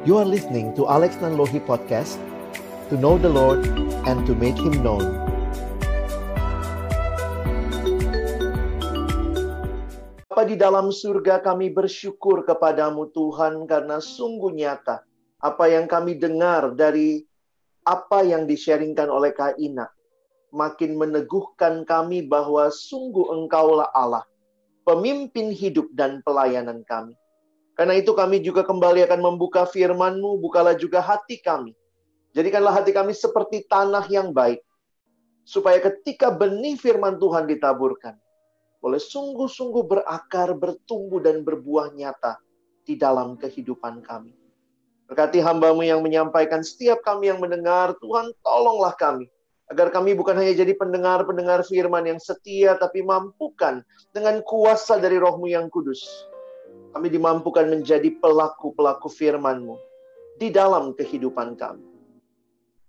You are listening to Alex Nanlohi Podcast To know the Lord and to make Him known Bapa di dalam surga kami bersyukur kepadamu Tuhan karena sungguh nyata apa yang kami dengar dari apa yang di-sharingkan oleh Kak makin meneguhkan kami bahwa sungguh Engkaulah Allah, pemimpin hidup dan pelayanan kami. Karena itu kami juga kembali akan membuka firman-Mu, bukalah juga hati kami. Jadikanlah hati kami seperti tanah yang baik, supaya ketika benih firman Tuhan ditaburkan, boleh sungguh-sungguh berakar, bertumbuh, dan berbuah nyata di dalam kehidupan kami. Berkati hambamu yang menyampaikan setiap kami yang mendengar, Tuhan tolonglah kami. Agar kami bukan hanya jadi pendengar-pendengar firman yang setia, tapi mampukan dengan kuasa dari rohmu yang kudus. Kami dimampukan menjadi pelaku-pelaku firman-Mu di dalam kehidupan kami.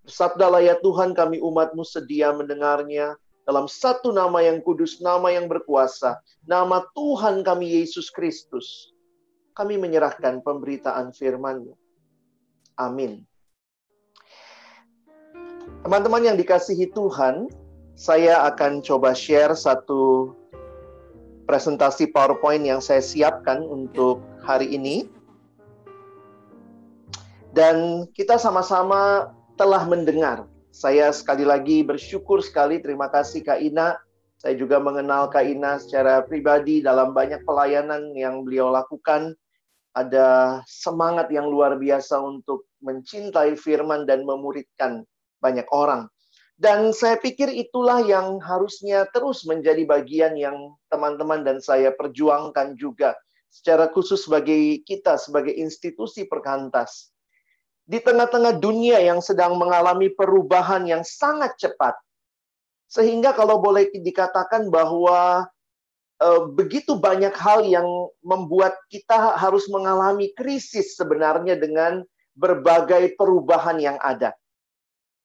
Sabdalah ya Tuhan kami umatmu sedia mendengarnya, dalam satu nama yang kudus, nama yang berkuasa, nama Tuhan kami Yesus Kristus. Kami menyerahkan pemberitaan firman-Mu. Amin. Teman-teman yang dikasihi Tuhan, saya akan coba share satu presentasi PowerPoint yang saya siapkan untuk hari ini. Dan kita sama-sama telah mendengar saya sekali lagi bersyukur sekali, terima kasih Kak Ina. Saya juga mengenal Kak Ina secara pribadi dalam banyak pelayanan yang beliau lakukan. Ada semangat yang luar biasa untuk mencintai firman dan memuridkan banyak orang. Dan saya pikir itulah yang harusnya terus menjadi bagian yang teman-teman dan saya perjuangkan juga. Secara khusus bagi kita sebagai institusi perkantas di tengah-tengah dunia yang sedang mengalami perubahan yang sangat cepat. Sehingga kalau boleh dikatakan bahwa e, begitu banyak hal yang membuat kita harus mengalami krisis sebenarnya dengan berbagai perubahan yang ada.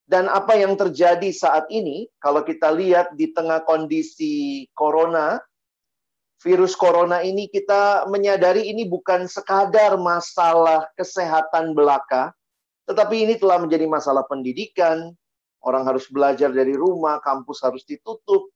Dan apa yang terjadi saat ini, kalau kita lihat di tengah kondisi corona, virus corona ini kita menyadari ini bukan sekadar masalah kesehatan belaka, tetapi ini telah menjadi masalah pendidikan, orang harus belajar dari rumah, kampus harus ditutup.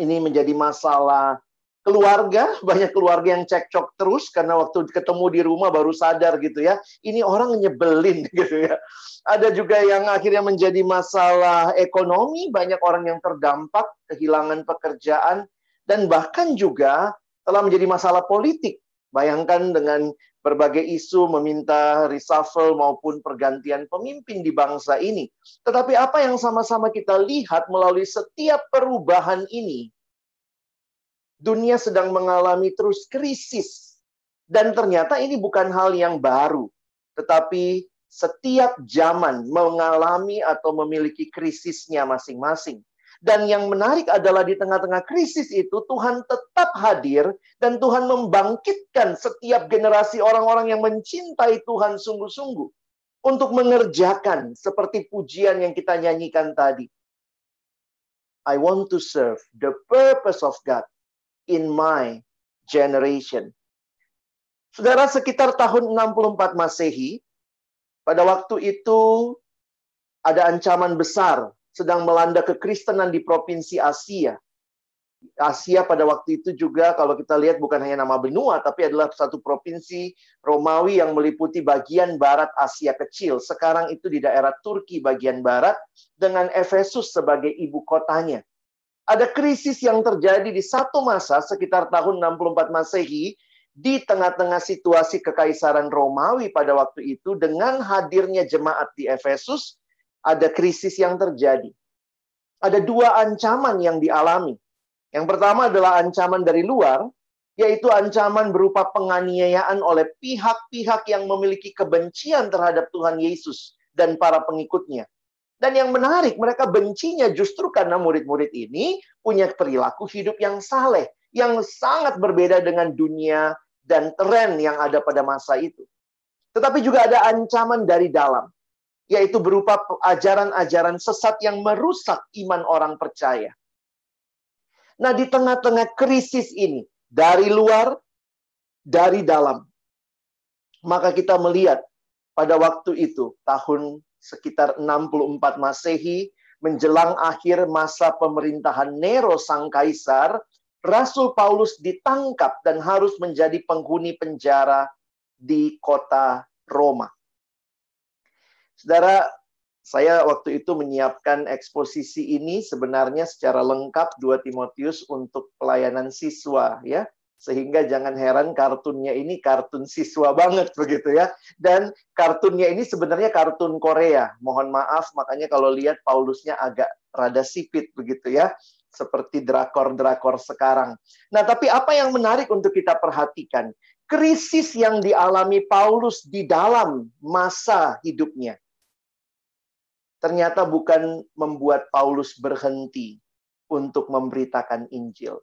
Ini menjadi masalah keluarga, banyak keluarga yang cekcok terus karena waktu ketemu di rumah baru sadar gitu ya. Ini orang nyebelin gitu ya. Ada juga yang akhirnya menjadi masalah ekonomi, banyak orang yang terdampak, kehilangan pekerjaan dan bahkan juga telah menjadi masalah politik. Bayangkan dengan berbagai isu meminta reshuffle maupun pergantian pemimpin di bangsa ini. Tetapi apa yang sama-sama kita lihat melalui setiap perubahan ini, dunia sedang mengalami terus krisis. Dan ternyata ini bukan hal yang baru, tetapi setiap zaman mengalami atau memiliki krisisnya masing-masing. Dan yang menarik adalah di tengah-tengah krisis itu Tuhan tetap hadir dan Tuhan membangkitkan setiap generasi orang-orang yang mencintai Tuhan sungguh-sungguh untuk mengerjakan seperti pujian yang kita nyanyikan tadi. I want to serve the purpose of God in my generation. Saudara, sekitar tahun 64 Masehi, pada waktu itu ada ancaman besar sedang melanda kekristenan di provinsi Asia. Asia pada waktu itu juga kalau kita lihat bukan hanya nama benua tapi adalah satu provinsi Romawi yang meliputi bagian barat Asia kecil. Sekarang itu di daerah Turki bagian barat dengan Efesus sebagai ibu kotanya. Ada krisis yang terjadi di satu masa sekitar tahun 64 Masehi di tengah-tengah situasi kekaisaran Romawi pada waktu itu dengan hadirnya jemaat di Efesus ada krisis yang terjadi. Ada dua ancaman yang dialami. Yang pertama adalah ancaman dari luar, yaitu ancaman berupa penganiayaan oleh pihak-pihak yang memiliki kebencian terhadap Tuhan Yesus dan para pengikutnya. Dan yang menarik, mereka bencinya justru karena murid-murid ini punya perilaku hidup yang saleh, yang sangat berbeda dengan dunia dan tren yang ada pada masa itu. Tetapi juga ada ancaman dari dalam yaitu berupa ajaran-ajaran sesat yang merusak iman orang percaya. Nah, di tengah-tengah krisis ini, dari luar, dari dalam, maka kita melihat pada waktu itu, tahun sekitar 64 Masehi, menjelang akhir masa pemerintahan Nero sang kaisar, Rasul Paulus ditangkap dan harus menjadi penghuni penjara di kota Roma. Saudara, saya waktu itu menyiapkan eksposisi ini sebenarnya secara lengkap 2 Timotius untuk pelayanan siswa ya sehingga jangan heran kartunnya ini kartun siswa banget begitu ya. Dan kartunnya ini sebenarnya kartun Korea. Mohon maaf makanya kalau lihat Paulusnya agak rada sipit begitu ya. Seperti drakor-drakor sekarang. Nah, tapi apa yang menarik untuk kita perhatikan? Krisis yang dialami Paulus di dalam masa hidupnya. Ternyata bukan membuat Paulus berhenti untuk memberitakan Injil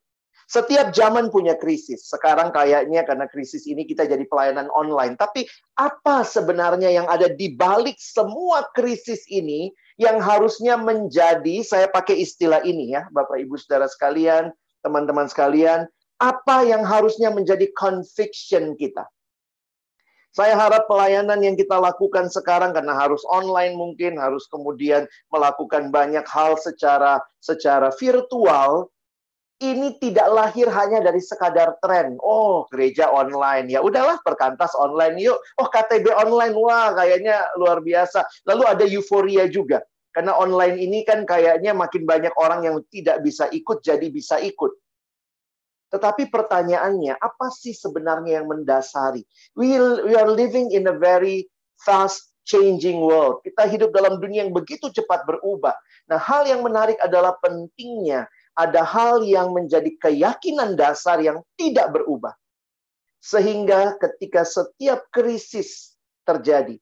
setiap zaman punya krisis. Sekarang kayaknya karena krisis ini kita jadi pelayanan online. Tapi apa sebenarnya yang ada di balik semua krisis ini yang harusnya menjadi, saya pakai istilah ini ya, Bapak Ibu Saudara sekalian, teman-teman sekalian, apa yang harusnya menjadi conviction kita? Saya harap pelayanan yang kita lakukan sekarang karena harus online mungkin harus kemudian melakukan banyak hal secara secara virtual ini tidak lahir hanya dari sekadar tren. Oh, gereja online. Ya udahlah, perkantas online yuk. Oh, KTB online. Wah, kayaknya luar biasa. Lalu ada euforia juga. Karena online ini kan kayaknya makin banyak orang yang tidak bisa ikut jadi bisa ikut. Tetapi pertanyaannya, apa sih sebenarnya yang mendasari? We, we are living in a very fast changing world. Kita hidup dalam dunia yang begitu cepat berubah. Nah, hal yang menarik adalah pentingnya ada hal yang menjadi keyakinan dasar yang tidak berubah. Sehingga ketika setiap krisis terjadi,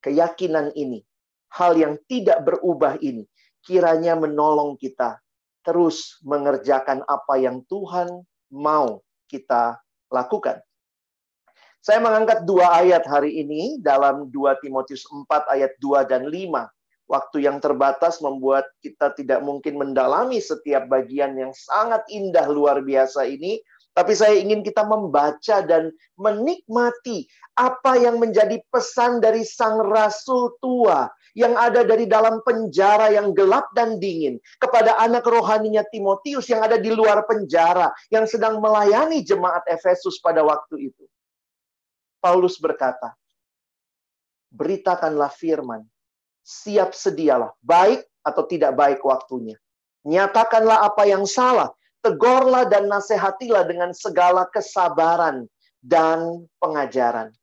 keyakinan ini, hal yang tidak berubah ini, kiranya menolong kita terus mengerjakan apa yang Tuhan mau kita lakukan. Saya mengangkat dua ayat hari ini dalam 2 Timotius 4 ayat 2 dan 5 Waktu yang terbatas membuat kita tidak mungkin mendalami setiap bagian yang sangat indah luar biasa ini. Tapi saya ingin kita membaca dan menikmati apa yang menjadi pesan dari sang rasul tua yang ada dari dalam penjara yang gelap dan dingin kepada anak rohaninya Timotius yang ada di luar penjara yang sedang melayani jemaat Efesus pada waktu itu. Paulus berkata, "Beritakanlah firman siap sedialah, baik atau tidak baik waktunya. Nyatakanlah apa yang salah, tegurlah dan nasihatilah dengan segala kesabaran dan pengajaran.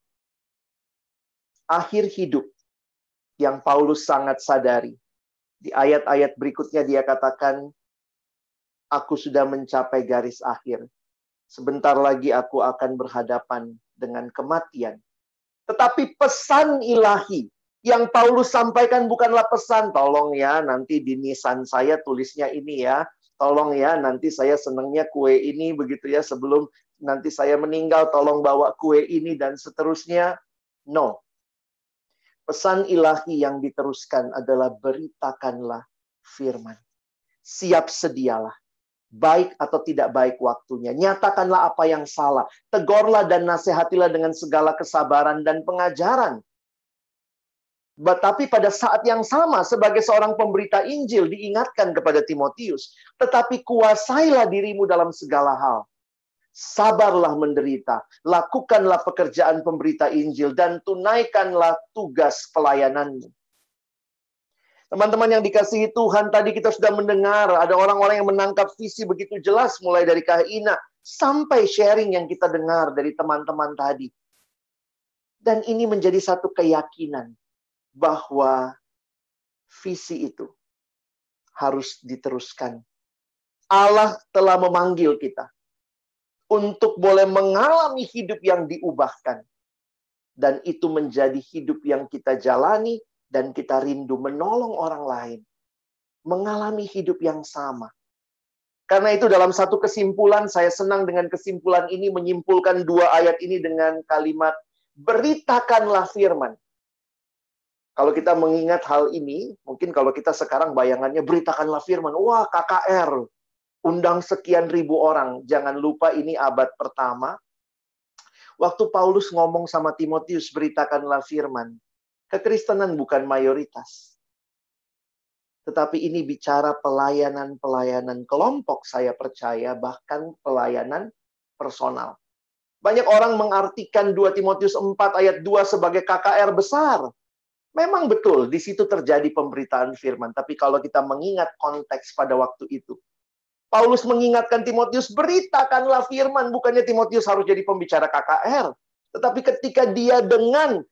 Akhir hidup yang Paulus sangat sadari. Di ayat-ayat berikutnya dia katakan, Aku sudah mencapai garis akhir. Sebentar lagi aku akan berhadapan dengan kematian. Tetapi pesan ilahi yang Paulus sampaikan bukanlah pesan, tolong ya nanti di nisan saya tulisnya ini ya. Tolong ya nanti saya senangnya kue ini begitu ya sebelum nanti saya meninggal tolong bawa kue ini dan seterusnya. No. Pesan ilahi yang diteruskan adalah beritakanlah firman. Siap sedialah. Baik atau tidak baik waktunya. Nyatakanlah apa yang salah. Tegurlah dan nasihatilah dengan segala kesabaran dan pengajaran tapi pada saat yang sama sebagai seorang pemberita Injil diingatkan kepada Timotius, tetapi kuasailah dirimu dalam segala hal. Sabarlah menderita, lakukanlah pekerjaan pemberita Injil dan tunaikanlah tugas pelayananmu. Teman-teman yang dikasihi Tuhan, tadi kita sudah mendengar ada orang-orang yang menangkap visi begitu jelas mulai dari Kahina sampai sharing yang kita dengar dari teman-teman tadi. Dan ini menjadi satu keyakinan bahwa visi itu harus diteruskan. Allah telah memanggil kita untuk boleh mengalami hidup yang diubahkan. Dan itu menjadi hidup yang kita jalani dan kita rindu menolong orang lain. Mengalami hidup yang sama. Karena itu dalam satu kesimpulan, saya senang dengan kesimpulan ini menyimpulkan dua ayat ini dengan kalimat beritakanlah firman. Kalau kita mengingat hal ini, mungkin kalau kita sekarang bayangannya beritakanlah firman. Wah, KKR, undang sekian ribu orang. Jangan lupa ini abad pertama. Waktu Paulus ngomong sama Timotius, beritakanlah firman. Kekristenan bukan mayoritas. Tetapi ini bicara pelayanan-pelayanan kelompok, saya percaya, bahkan pelayanan personal. Banyak orang mengartikan 2 Timotius 4 ayat 2 sebagai KKR besar. Memang betul, di situ terjadi pemberitaan firman. Tapi kalau kita mengingat konteks pada waktu itu, Paulus mengingatkan Timotius, beritakanlah firman. Bukannya Timotius harus jadi pembicara KKR. Tetapi ketika dia dengan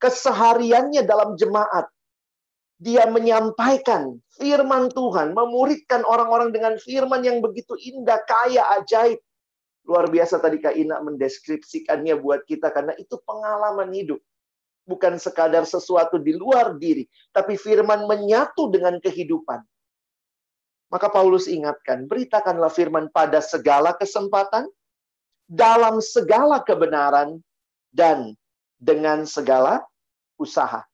kesehariannya dalam jemaat, dia menyampaikan firman Tuhan, memuridkan orang-orang dengan firman yang begitu indah, kaya, ajaib. Luar biasa tadi Kak Ina mendeskripsikannya buat kita karena itu pengalaman hidup. Bukan sekadar sesuatu di luar diri, tapi firman menyatu dengan kehidupan. Maka Paulus ingatkan, beritakanlah firman pada segala kesempatan, dalam segala kebenaran, dan dengan segala usaha.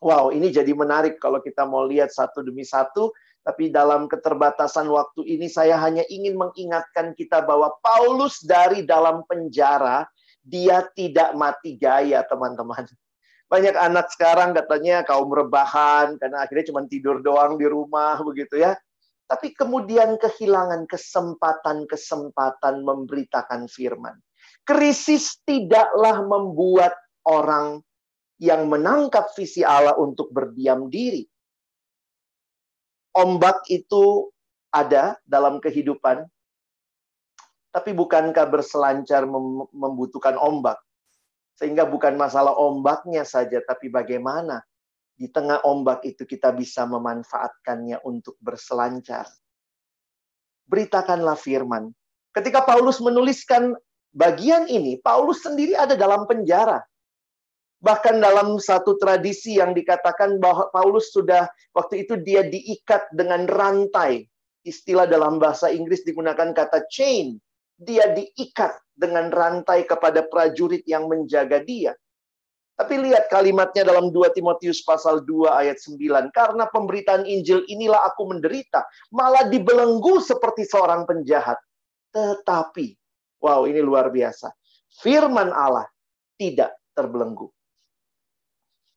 Wow, ini jadi menarik kalau kita mau lihat satu demi satu. Tapi dalam keterbatasan waktu ini saya hanya ingin mengingatkan kita bahwa Paulus dari dalam penjara, dia tidak mati gaya, teman-teman. Banyak anak sekarang katanya kaum rebahan, karena akhirnya cuma tidur doang di rumah, begitu ya tapi kemudian kehilangan kesempatan-kesempatan memberitakan firman. Krisis tidaklah membuat orang yang menangkap visi Allah untuk berdiam diri. Ombak itu ada dalam kehidupan, tapi bukankah berselancar membutuhkan ombak? Sehingga bukan masalah ombaknya saja, tapi bagaimana di tengah ombak itu kita bisa memanfaatkannya untuk berselancar. Beritakanlah firman. Ketika Paulus menuliskan bagian ini, Paulus sendiri ada dalam penjara. Bahkan dalam satu tradisi yang dikatakan bahwa Paulus sudah waktu itu dia diikat dengan rantai. Istilah dalam bahasa Inggris digunakan kata chain. Dia diikat dengan rantai kepada prajurit yang menjaga dia. Tapi lihat kalimatnya dalam 2 Timotius pasal 2 ayat 9. Karena pemberitaan Injil inilah aku menderita. Malah dibelenggu seperti seorang penjahat. Tetapi, wow ini luar biasa. Firman Allah tidak terbelenggu.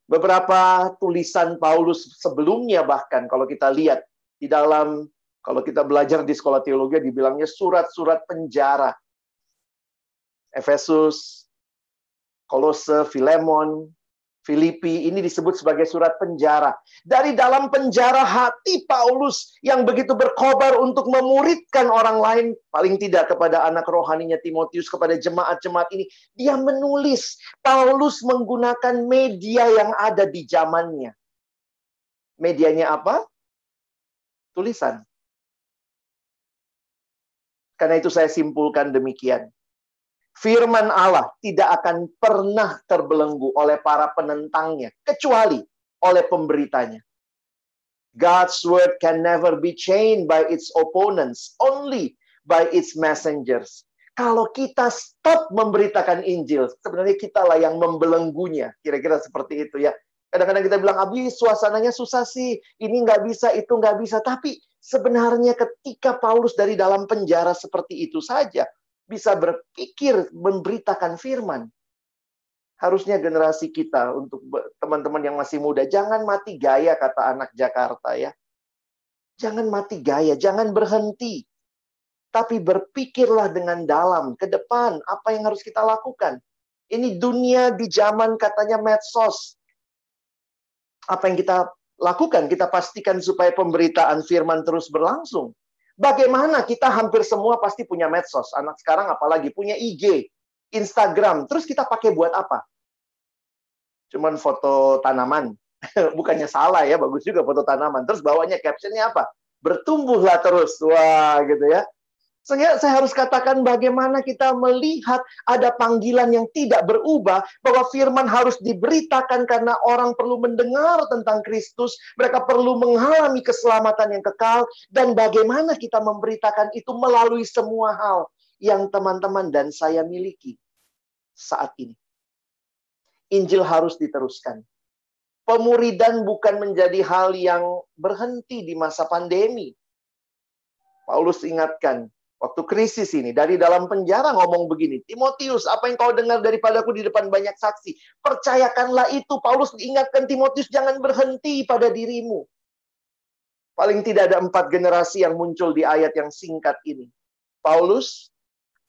Beberapa tulisan Paulus sebelumnya bahkan kalau kita lihat di dalam kalau kita belajar di sekolah teologi dibilangnya surat-surat penjara. Efesus, Kolose, Filemon, Filipi ini disebut sebagai surat penjara. Dari dalam penjara hati Paulus yang begitu berkobar untuk memuridkan orang lain, paling tidak kepada anak rohaninya Timotius, kepada jemaat-jemaat ini, dia menulis. Paulus menggunakan media yang ada di zamannya. Medianya apa? Tulisan. Karena itu saya simpulkan demikian firman Allah tidak akan pernah terbelenggu oleh para penentangnya, kecuali oleh pemberitanya. God's word can never be chained by its opponents, only by its messengers. Kalau kita stop memberitakan Injil, sebenarnya kita lah yang membelenggunya. Kira-kira seperti itu ya. Kadang-kadang kita bilang, Abi suasananya susah sih, ini nggak bisa, itu nggak bisa. Tapi sebenarnya ketika Paulus dari dalam penjara seperti itu saja, bisa berpikir memberitakan firman. Harusnya generasi kita untuk teman-teman yang masih muda jangan mati gaya kata anak Jakarta ya. Jangan mati gaya, jangan berhenti. Tapi berpikirlah dengan dalam ke depan apa yang harus kita lakukan. Ini dunia di zaman katanya medsos. Apa yang kita lakukan? Kita pastikan supaya pemberitaan firman terus berlangsung. Bagaimana kita hampir semua pasti punya medsos. Anak sekarang apalagi punya IG, Instagram. Terus kita pakai buat apa? Cuman foto tanaman. Bukannya salah ya, bagus juga foto tanaman. Terus bawanya captionnya apa? Bertumbuhlah terus. Wah, gitu ya. Sehingga saya harus katakan bagaimana kita melihat ada panggilan yang tidak berubah, bahwa firman harus diberitakan karena orang perlu mendengar tentang Kristus, mereka perlu mengalami keselamatan yang kekal, dan bagaimana kita memberitakan itu melalui semua hal yang teman-teman dan saya miliki saat ini. Injil harus diteruskan. Pemuridan bukan menjadi hal yang berhenti di masa pandemi. Paulus ingatkan, waktu krisis ini dari dalam penjara ngomong begini, Timotius, apa yang kau dengar daripadaku di depan banyak saksi, percayakanlah itu. Paulus ingatkan Timotius jangan berhenti pada dirimu. Paling tidak ada empat generasi yang muncul di ayat yang singkat ini. Paulus,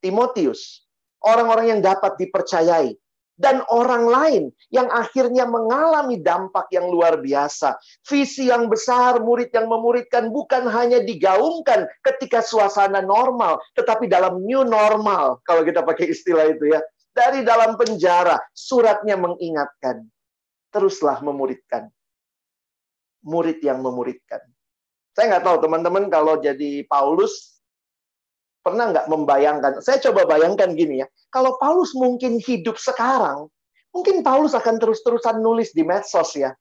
Timotius, orang-orang yang dapat dipercayai, dan orang lain yang akhirnya mengalami dampak yang luar biasa. Visi yang besar, murid yang memuridkan bukan hanya digaungkan ketika suasana normal, tetapi dalam new normal, kalau kita pakai istilah itu ya. Dari dalam penjara, suratnya mengingatkan, teruslah memuridkan. Murid yang memuridkan. Saya nggak tahu teman-teman kalau jadi Paulus, Pernah nggak membayangkan? Saya coba bayangkan gini ya. Kalau Paulus mungkin hidup sekarang, mungkin Paulus akan terus-terusan nulis di medsos ya.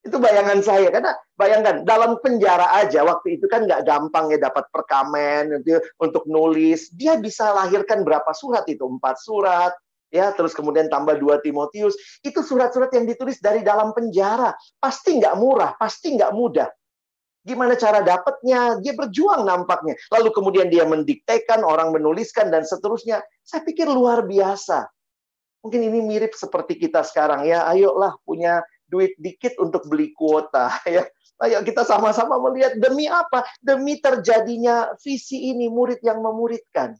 Itu bayangan saya. Karena bayangkan, dalam penjara aja, waktu itu kan nggak gampang ya dapat perkamen gitu, untuk nulis. Dia bisa lahirkan berapa surat itu? Empat surat, ya terus kemudian tambah dua Timotius itu surat-surat yang ditulis dari dalam penjara pasti nggak murah pasti nggak mudah Gimana cara dapatnya? Dia berjuang nampaknya. Lalu kemudian dia mendiktekan, orang menuliskan, dan seterusnya. Saya pikir luar biasa. Mungkin ini mirip seperti kita sekarang ya. Ayolah punya duit dikit untuk beli kuota ya. Ayo kita sama-sama melihat demi apa? Demi terjadinya visi ini murid yang memuridkan.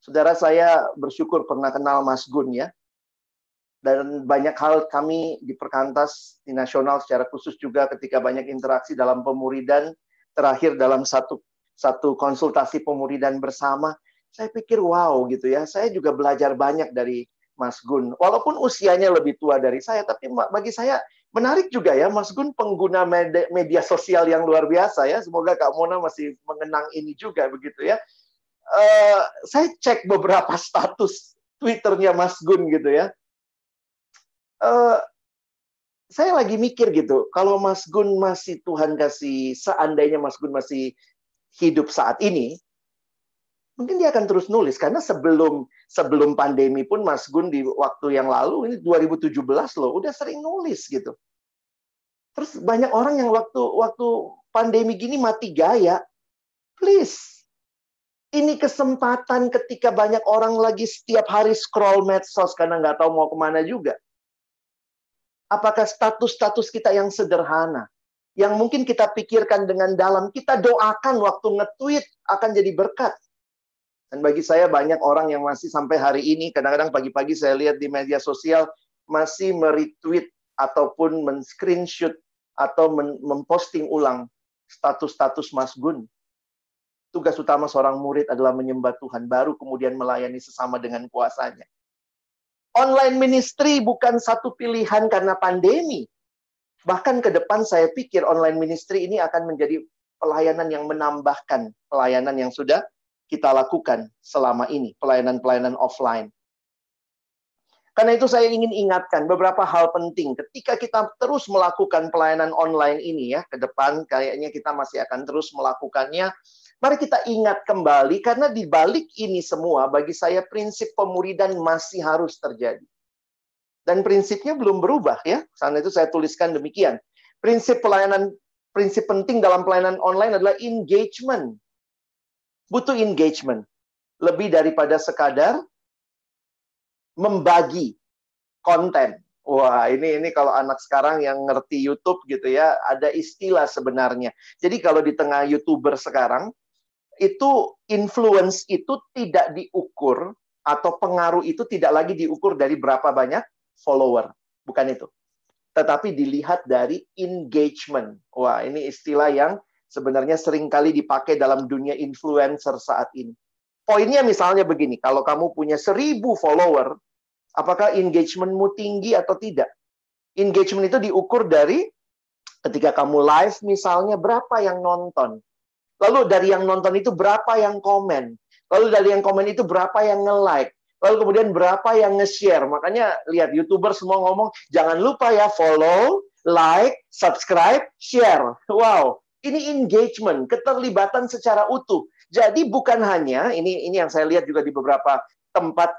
Saudara saya bersyukur pernah kenal Mas Gun ya dan banyak hal kami di Perkantas di nasional secara khusus juga ketika banyak interaksi dalam pemuridan terakhir dalam satu satu konsultasi pemuridan bersama saya pikir wow gitu ya. Saya juga belajar banyak dari Mas Gun. Walaupun usianya lebih tua dari saya tapi bagi saya menarik juga ya Mas Gun pengguna media, sosial yang luar biasa ya. Semoga Kak Mona masih mengenang ini juga begitu ya. Uh, saya cek beberapa status Twitternya Mas Gun gitu ya uh, saya lagi mikir gitu, kalau Mas Gun masih Tuhan kasih, seandainya Mas Gun masih hidup saat ini, mungkin dia akan terus nulis karena sebelum sebelum pandemi pun Mas Gun di waktu yang lalu ini 2017 loh udah sering nulis gitu. Terus banyak orang yang waktu waktu pandemi gini mati gaya. Please. Ini kesempatan ketika banyak orang lagi setiap hari scroll medsos karena nggak tahu mau ke mana juga. Apakah status-status kita yang sederhana, yang mungkin kita pikirkan dengan dalam, kita doakan waktu nge-tweet akan jadi berkat. Dan bagi saya banyak orang yang masih sampai hari ini, kadang-kadang pagi-pagi saya lihat di media sosial, masih meretweet ataupun men-screenshot atau memposting ulang status-status Mas Gun. Tugas utama seorang murid adalah menyembah Tuhan, baru kemudian melayani sesama dengan kuasanya. Online ministry bukan satu pilihan karena pandemi. Bahkan ke depan saya pikir online ministry ini akan menjadi pelayanan yang menambahkan pelayanan yang sudah kita lakukan selama ini, pelayanan-pelayanan offline. Karena itu saya ingin ingatkan beberapa hal penting ketika kita terus melakukan pelayanan online ini ya, ke depan kayaknya kita masih akan terus melakukannya Mari kita ingat kembali karena di balik ini semua bagi saya prinsip pemuridan masih harus terjadi. Dan prinsipnya belum berubah ya. Karena itu saya tuliskan demikian. Prinsip pelayanan prinsip penting dalam pelayanan online adalah engagement. Butuh engagement. Lebih daripada sekadar membagi konten. Wah, ini ini kalau anak sekarang yang ngerti YouTube gitu ya, ada istilah sebenarnya. Jadi kalau di tengah YouTuber sekarang, itu influence itu tidak diukur atau pengaruh itu tidak lagi diukur dari berapa banyak follower, bukan itu. Tetapi dilihat dari engagement. Wah, ini istilah yang sebenarnya sering kali dipakai dalam dunia influencer saat ini. Poinnya misalnya begini, kalau kamu punya seribu follower, apakah engagementmu tinggi atau tidak? Engagement itu diukur dari ketika kamu live misalnya berapa yang nonton, Lalu dari yang nonton itu berapa yang komen? Lalu dari yang komen itu berapa yang nge-like? Lalu kemudian berapa yang nge-share? Makanya lihat YouTuber semua ngomong, jangan lupa ya follow, like, subscribe, share. Wow, ini engagement, keterlibatan secara utuh. Jadi bukan hanya ini ini yang saya lihat juga di beberapa tempat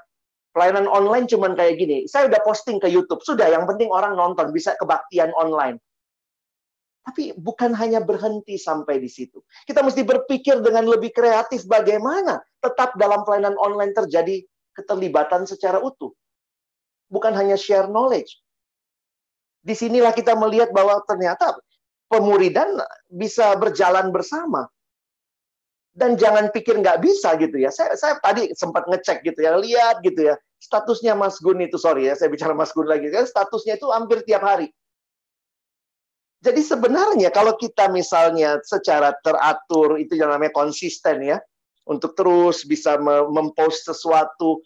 pelayanan online cuman kayak gini. Saya udah posting ke YouTube, sudah yang penting orang nonton, bisa kebaktian online. Tapi bukan hanya berhenti sampai di situ. Kita mesti berpikir dengan lebih kreatif bagaimana tetap dalam pelayanan online terjadi keterlibatan secara utuh. Bukan hanya share knowledge. Di sinilah kita melihat bahwa ternyata pemuridan bisa berjalan bersama. Dan jangan pikir nggak bisa gitu ya. Saya, saya tadi sempat ngecek gitu ya, lihat gitu ya. Statusnya Mas Gun itu, sorry ya, saya bicara Mas Gun lagi. Kan statusnya itu hampir tiap hari jadi sebenarnya kalau kita misalnya secara teratur itu yang namanya konsisten ya untuk terus bisa mempost sesuatu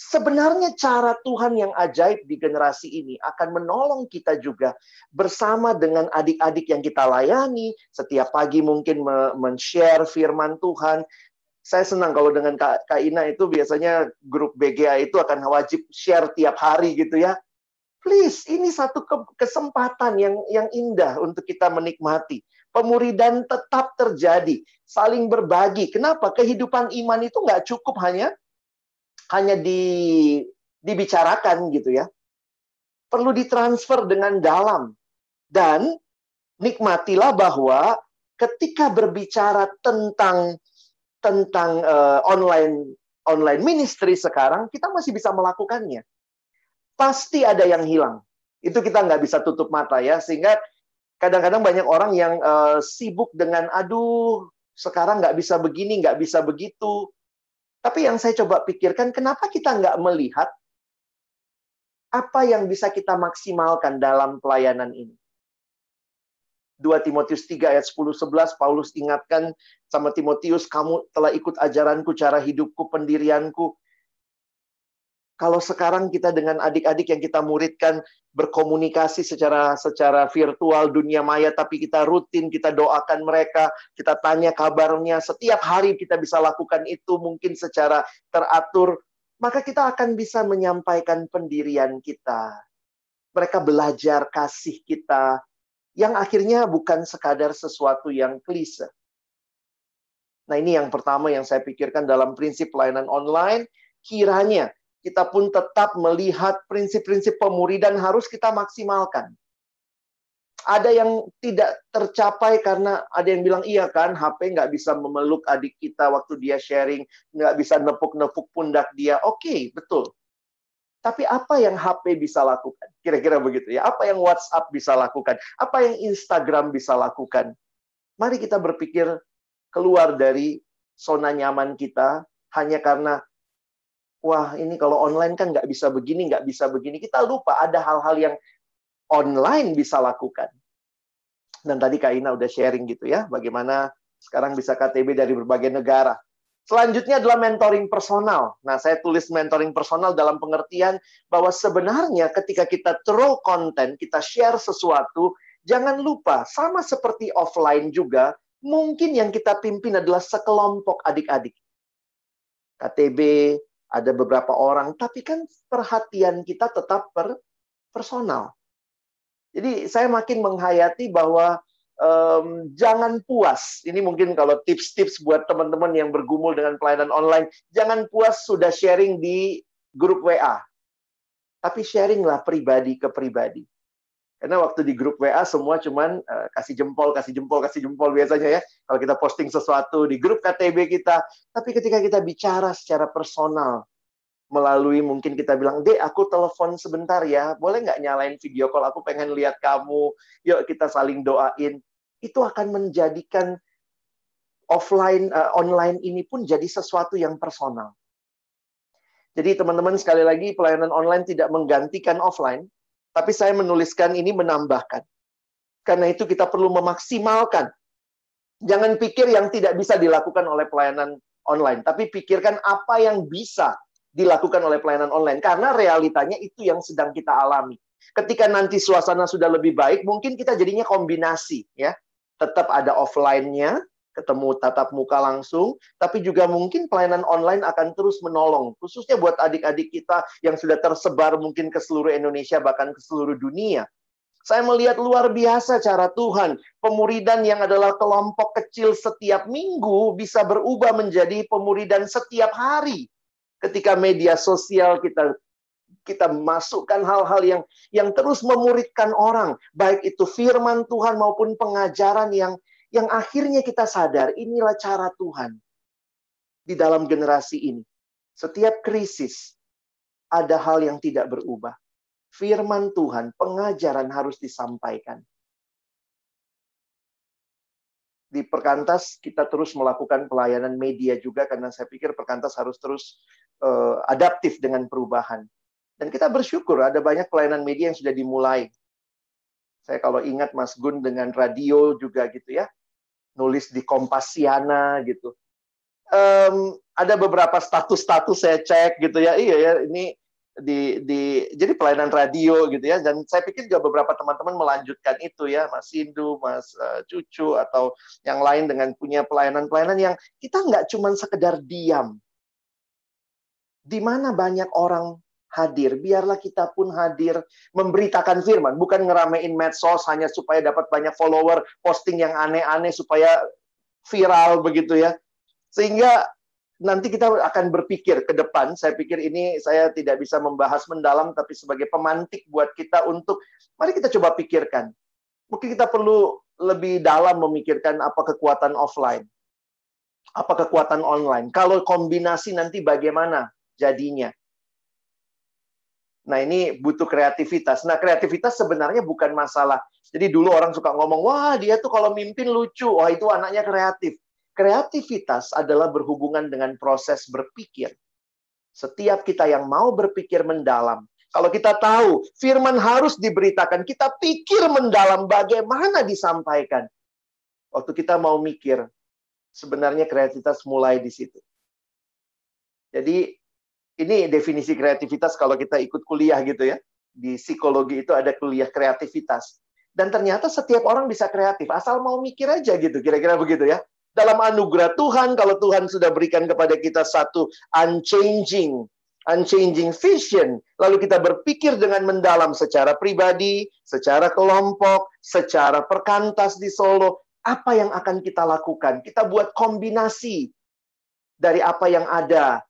sebenarnya cara Tuhan yang ajaib di generasi ini akan menolong kita juga bersama dengan adik-adik yang kita layani. Setiap pagi mungkin men-share firman Tuhan. Saya senang kalau dengan Kak, Ina itu biasanya grup BGA itu akan wajib share tiap hari gitu ya Please, ini satu kesempatan yang yang indah untuk kita menikmati. Pemuridan tetap terjadi, saling berbagi. Kenapa? Kehidupan iman itu nggak cukup hanya hanya di dibicarakan gitu ya. Perlu ditransfer dengan dalam. Dan nikmatilah bahwa ketika berbicara tentang tentang uh, online online ministry sekarang kita masih bisa melakukannya pasti ada yang hilang. Itu kita nggak bisa tutup mata ya, sehingga kadang-kadang banyak orang yang uh, sibuk dengan aduh sekarang nggak bisa begini, nggak bisa begitu. Tapi yang saya coba pikirkan, kenapa kita nggak melihat apa yang bisa kita maksimalkan dalam pelayanan ini? 2 Timotius 3 ayat 10-11, Paulus ingatkan sama Timotius, kamu telah ikut ajaranku, cara hidupku, pendirianku, kalau sekarang kita dengan adik-adik yang kita muridkan berkomunikasi secara secara virtual dunia maya tapi kita rutin kita doakan mereka kita tanya kabarnya setiap hari kita bisa lakukan itu mungkin secara teratur maka kita akan bisa menyampaikan pendirian kita. Mereka belajar kasih kita yang akhirnya bukan sekadar sesuatu yang klise. Nah ini yang pertama yang saya pikirkan dalam prinsip pelayanan online. Kiranya kita pun tetap melihat prinsip-prinsip pemuridan harus kita maksimalkan. Ada yang tidak tercapai karena ada yang bilang iya kan HP nggak bisa memeluk adik kita waktu dia sharing, nggak bisa nepuk-nepuk pundak dia. Oke, okay, betul. Tapi apa yang HP bisa lakukan? Kira-kira begitu ya. Apa yang WhatsApp bisa lakukan? Apa yang Instagram bisa lakukan? Mari kita berpikir keluar dari zona nyaman kita hanya karena wah ini kalau online kan nggak bisa begini, nggak bisa begini. Kita lupa ada hal-hal yang online bisa lakukan. Dan tadi Kak Ina udah sharing gitu ya, bagaimana sekarang bisa KTB dari berbagai negara. Selanjutnya adalah mentoring personal. Nah, saya tulis mentoring personal dalam pengertian bahwa sebenarnya ketika kita throw konten, kita share sesuatu, jangan lupa sama seperti offline juga, mungkin yang kita pimpin adalah sekelompok adik-adik. KTB, ada beberapa orang, tapi kan perhatian kita tetap per personal. Jadi saya makin menghayati bahwa um, jangan puas. Ini mungkin kalau tips-tips buat teman-teman yang bergumul dengan pelayanan online, jangan puas sudah sharing di grup WA. Tapi sharinglah pribadi ke pribadi. Karena waktu di grup WA semua cuman uh, kasih jempol, kasih jempol, kasih jempol biasanya ya. Kalau kita posting sesuatu di grup KTB kita. Tapi ketika kita bicara secara personal, melalui mungkin kita bilang, Dek, aku telepon sebentar ya. Boleh nggak nyalain video call? Aku pengen lihat kamu. Yuk kita saling doain. Itu akan menjadikan offline, uh, online ini pun jadi sesuatu yang personal. Jadi teman-teman sekali lagi pelayanan online tidak menggantikan offline, tapi saya menuliskan ini menambahkan. Karena itu kita perlu memaksimalkan. Jangan pikir yang tidak bisa dilakukan oleh pelayanan online, tapi pikirkan apa yang bisa dilakukan oleh pelayanan online. Karena realitanya itu yang sedang kita alami. Ketika nanti suasana sudah lebih baik, mungkin kita jadinya kombinasi ya. Tetap ada offline-nya, ketemu tatap muka langsung, tapi juga mungkin pelayanan online akan terus menolong, khususnya buat adik-adik kita yang sudah tersebar mungkin ke seluruh Indonesia, bahkan ke seluruh dunia. Saya melihat luar biasa cara Tuhan. Pemuridan yang adalah kelompok kecil setiap minggu bisa berubah menjadi pemuridan setiap hari. Ketika media sosial kita kita masukkan hal-hal yang yang terus memuridkan orang, baik itu firman Tuhan maupun pengajaran yang yang akhirnya kita sadar inilah cara Tuhan di dalam generasi ini. Setiap krisis ada hal yang tidak berubah. Firman Tuhan, pengajaran harus disampaikan di Perkantas kita terus melakukan pelayanan media juga karena saya pikir Perkantas harus terus uh, adaptif dengan perubahan. Dan kita bersyukur ada banyak pelayanan media yang sudah dimulai. Saya kalau ingat Mas Gun dengan radio juga gitu ya, nulis di Kompasiana gitu. Um, ada beberapa status-status saya cek gitu ya, iya ya ini di di jadi pelayanan radio gitu ya dan saya pikir juga beberapa teman-teman melanjutkan itu ya Mas Indu, Mas uh, Cucu atau yang lain dengan punya pelayanan-pelayanan yang kita nggak cuma sekedar diam. Di mana banyak orang hadir, biarlah kita pun hadir memberitakan firman, bukan ngeramein medsos hanya supaya dapat banyak follower, posting yang aneh-aneh supaya viral begitu ya. Sehingga nanti kita akan berpikir ke depan. Saya pikir ini saya tidak bisa membahas mendalam, tapi sebagai pemantik buat kita untuk mari kita coba pikirkan. Mungkin kita perlu lebih dalam memikirkan apa kekuatan offline, apa kekuatan online. Kalau kombinasi nanti bagaimana jadinya. Nah ini butuh kreativitas. Nah kreativitas sebenarnya bukan masalah. Jadi dulu orang suka ngomong, wah dia tuh kalau mimpin lucu, wah itu anaknya kreatif Kreativitas adalah berhubungan dengan proses berpikir. Setiap kita yang mau berpikir mendalam, kalau kita tahu firman harus diberitakan, kita pikir mendalam bagaimana disampaikan. Waktu kita mau mikir, sebenarnya kreativitas mulai di situ. Jadi ini definisi kreativitas kalau kita ikut kuliah gitu ya. Di psikologi itu ada kuliah kreativitas. Dan ternyata setiap orang bisa kreatif, asal mau mikir aja gitu, kira-kira begitu ya dalam anugerah Tuhan, kalau Tuhan sudah berikan kepada kita satu unchanging, unchanging vision, lalu kita berpikir dengan mendalam secara pribadi, secara kelompok, secara perkantas di Solo, apa yang akan kita lakukan? Kita buat kombinasi dari apa yang ada.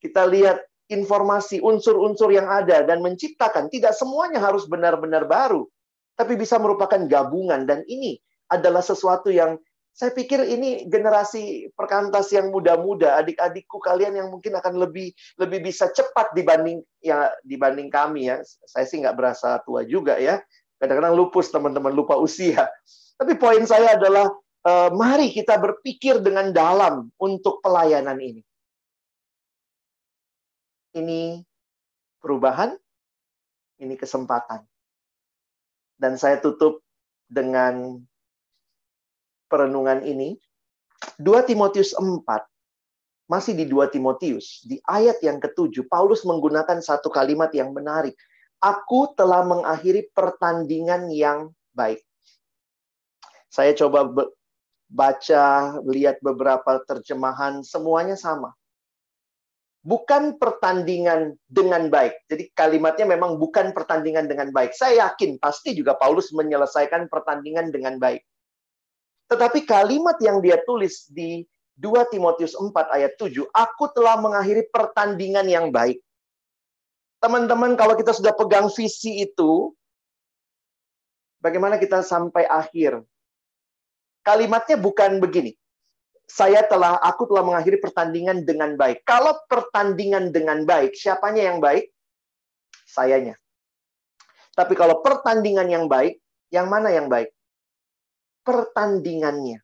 Kita lihat informasi, unsur-unsur yang ada, dan menciptakan. Tidak semuanya harus benar-benar baru, tapi bisa merupakan gabungan. Dan ini adalah sesuatu yang saya pikir ini generasi perkantas yang muda-muda, adik-adikku kalian yang mungkin akan lebih lebih bisa cepat dibanding ya dibanding kami ya. Saya sih nggak berasa tua juga ya. Kadang-kadang lupus teman-teman lupa usia. Tapi poin saya adalah uh, mari kita berpikir dengan dalam untuk pelayanan ini. Ini perubahan, ini kesempatan. Dan saya tutup dengan perenungan ini, 2 Timotius 4, masih di 2 Timotius, di ayat yang ketujuh, Paulus menggunakan satu kalimat yang menarik. Aku telah mengakhiri pertandingan yang baik. Saya coba baca, lihat beberapa terjemahan, semuanya sama. Bukan pertandingan dengan baik. Jadi kalimatnya memang bukan pertandingan dengan baik. Saya yakin pasti juga Paulus menyelesaikan pertandingan dengan baik. Tetapi kalimat yang dia tulis di 2 Timotius 4 ayat 7, aku telah mengakhiri pertandingan yang baik. Teman-teman, kalau kita sudah pegang visi itu, bagaimana kita sampai akhir? Kalimatnya bukan begini. Saya telah, aku telah mengakhiri pertandingan dengan baik. Kalau pertandingan dengan baik, siapanya yang baik? Sayanya. Tapi kalau pertandingan yang baik, yang mana yang baik? pertandingannya.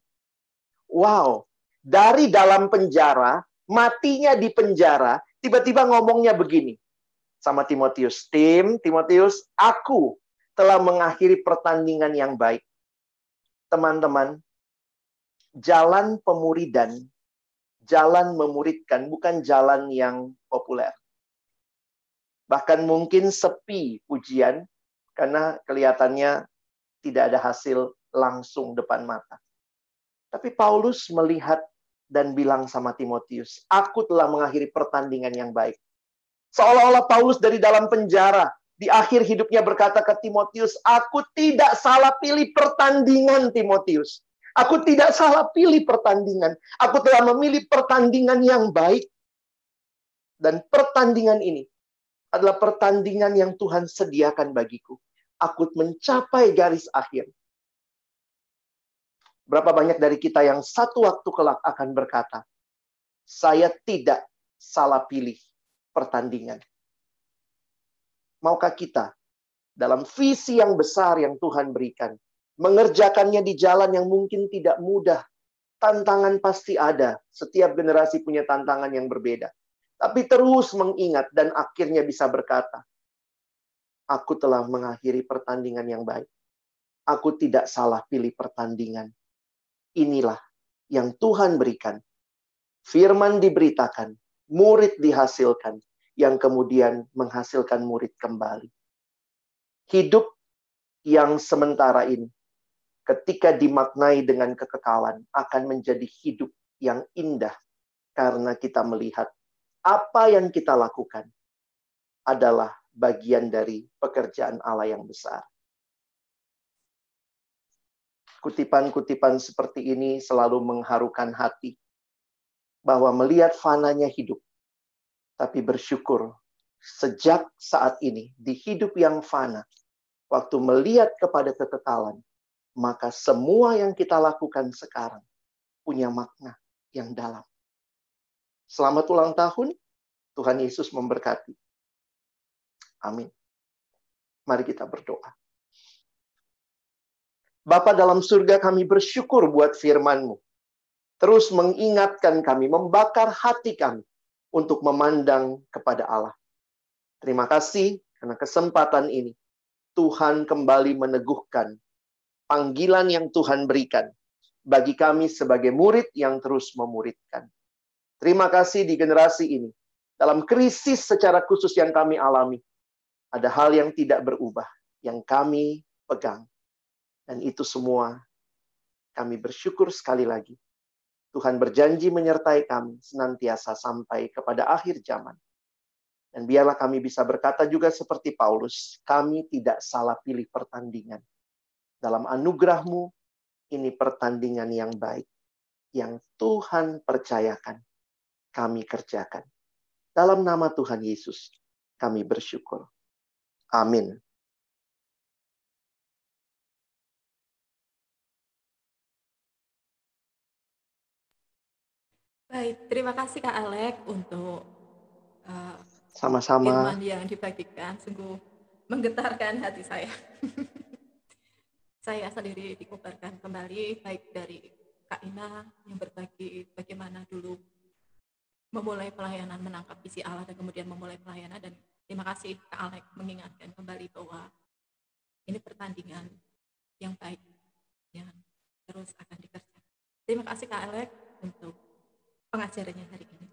Wow, dari dalam penjara, matinya di penjara, tiba-tiba ngomongnya begini sama Timotius. Tim, Timotius, aku telah mengakhiri pertandingan yang baik. Teman-teman, jalan pemuridan, jalan memuridkan, bukan jalan yang populer. Bahkan mungkin sepi pujian, karena kelihatannya tidak ada hasil langsung depan mata. Tapi Paulus melihat dan bilang sama Timotius, "Aku telah mengakhiri pertandingan yang baik." Seolah-olah Paulus dari dalam penjara di akhir hidupnya berkata ke Timotius, "Aku tidak salah pilih pertandingan, Timotius. Aku tidak salah pilih pertandingan. Aku telah memilih pertandingan yang baik." Dan pertandingan ini adalah pertandingan yang Tuhan sediakan bagiku. Aku mencapai garis akhir. Berapa banyak dari kita yang satu waktu kelak akan berkata, saya tidak salah pilih pertandingan. Maukah kita dalam visi yang besar yang Tuhan berikan, mengerjakannya di jalan yang mungkin tidak mudah, tantangan pasti ada. Setiap generasi punya tantangan yang berbeda. Tapi terus mengingat dan akhirnya bisa berkata, Aku telah mengakhiri pertandingan yang baik. Aku tidak salah pilih pertandingan. Inilah yang Tuhan berikan. Firman diberitakan, murid dihasilkan, yang kemudian menghasilkan murid kembali. Hidup yang sementara ini, ketika dimaknai dengan kekekalan, akan menjadi hidup yang indah karena kita melihat apa yang kita lakukan adalah bagian dari pekerjaan Allah yang besar. Kutipan-kutipan seperti ini selalu mengharukan hati bahwa melihat fananya hidup, tapi bersyukur sejak saat ini di hidup yang fana, waktu melihat kepada kekekalan, maka semua yang kita lakukan sekarang punya makna yang dalam. Selamat ulang tahun. Tuhan Yesus memberkati. Amin. Mari kita berdoa. Bapa dalam surga kami bersyukur buat firman-Mu. Terus mengingatkan kami, membakar hati kami untuk memandang kepada Allah. Terima kasih karena kesempatan ini. Tuhan kembali meneguhkan panggilan yang Tuhan berikan bagi kami sebagai murid yang terus memuridkan. Terima kasih di generasi ini. Dalam krisis secara khusus yang kami alami, ada hal yang tidak berubah, yang kami pegang. Dan itu semua kami bersyukur sekali lagi. Tuhan berjanji menyertai kami senantiasa sampai kepada akhir zaman. Dan biarlah kami bisa berkata juga seperti Paulus, kami tidak salah pilih pertandingan. Dalam anugerahmu, ini pertandingan yang baik, yang Tuhan percayakan kami kerjakan. Dalam nama Tuhan Yesus, kami bersyukur. Amin. Baik, terima kasih Kak Alek untuk uh, sama-sama firman yang dibagikan, sungguh menggetarkan hati saya. saya sendiri dikubarkan kembali baik dari Kak Ina yang berbagi bagaimana dulu memulai pelayanan menangkap visi Allah dan kemudian memulai pelayanan dan terima kasih Kak Alek mengingatkan kembali bahwa ini pertandingan yang baik yang terus akan dikerjakan. Terima kasih Kak Alek untuk pengajarannya hari ini.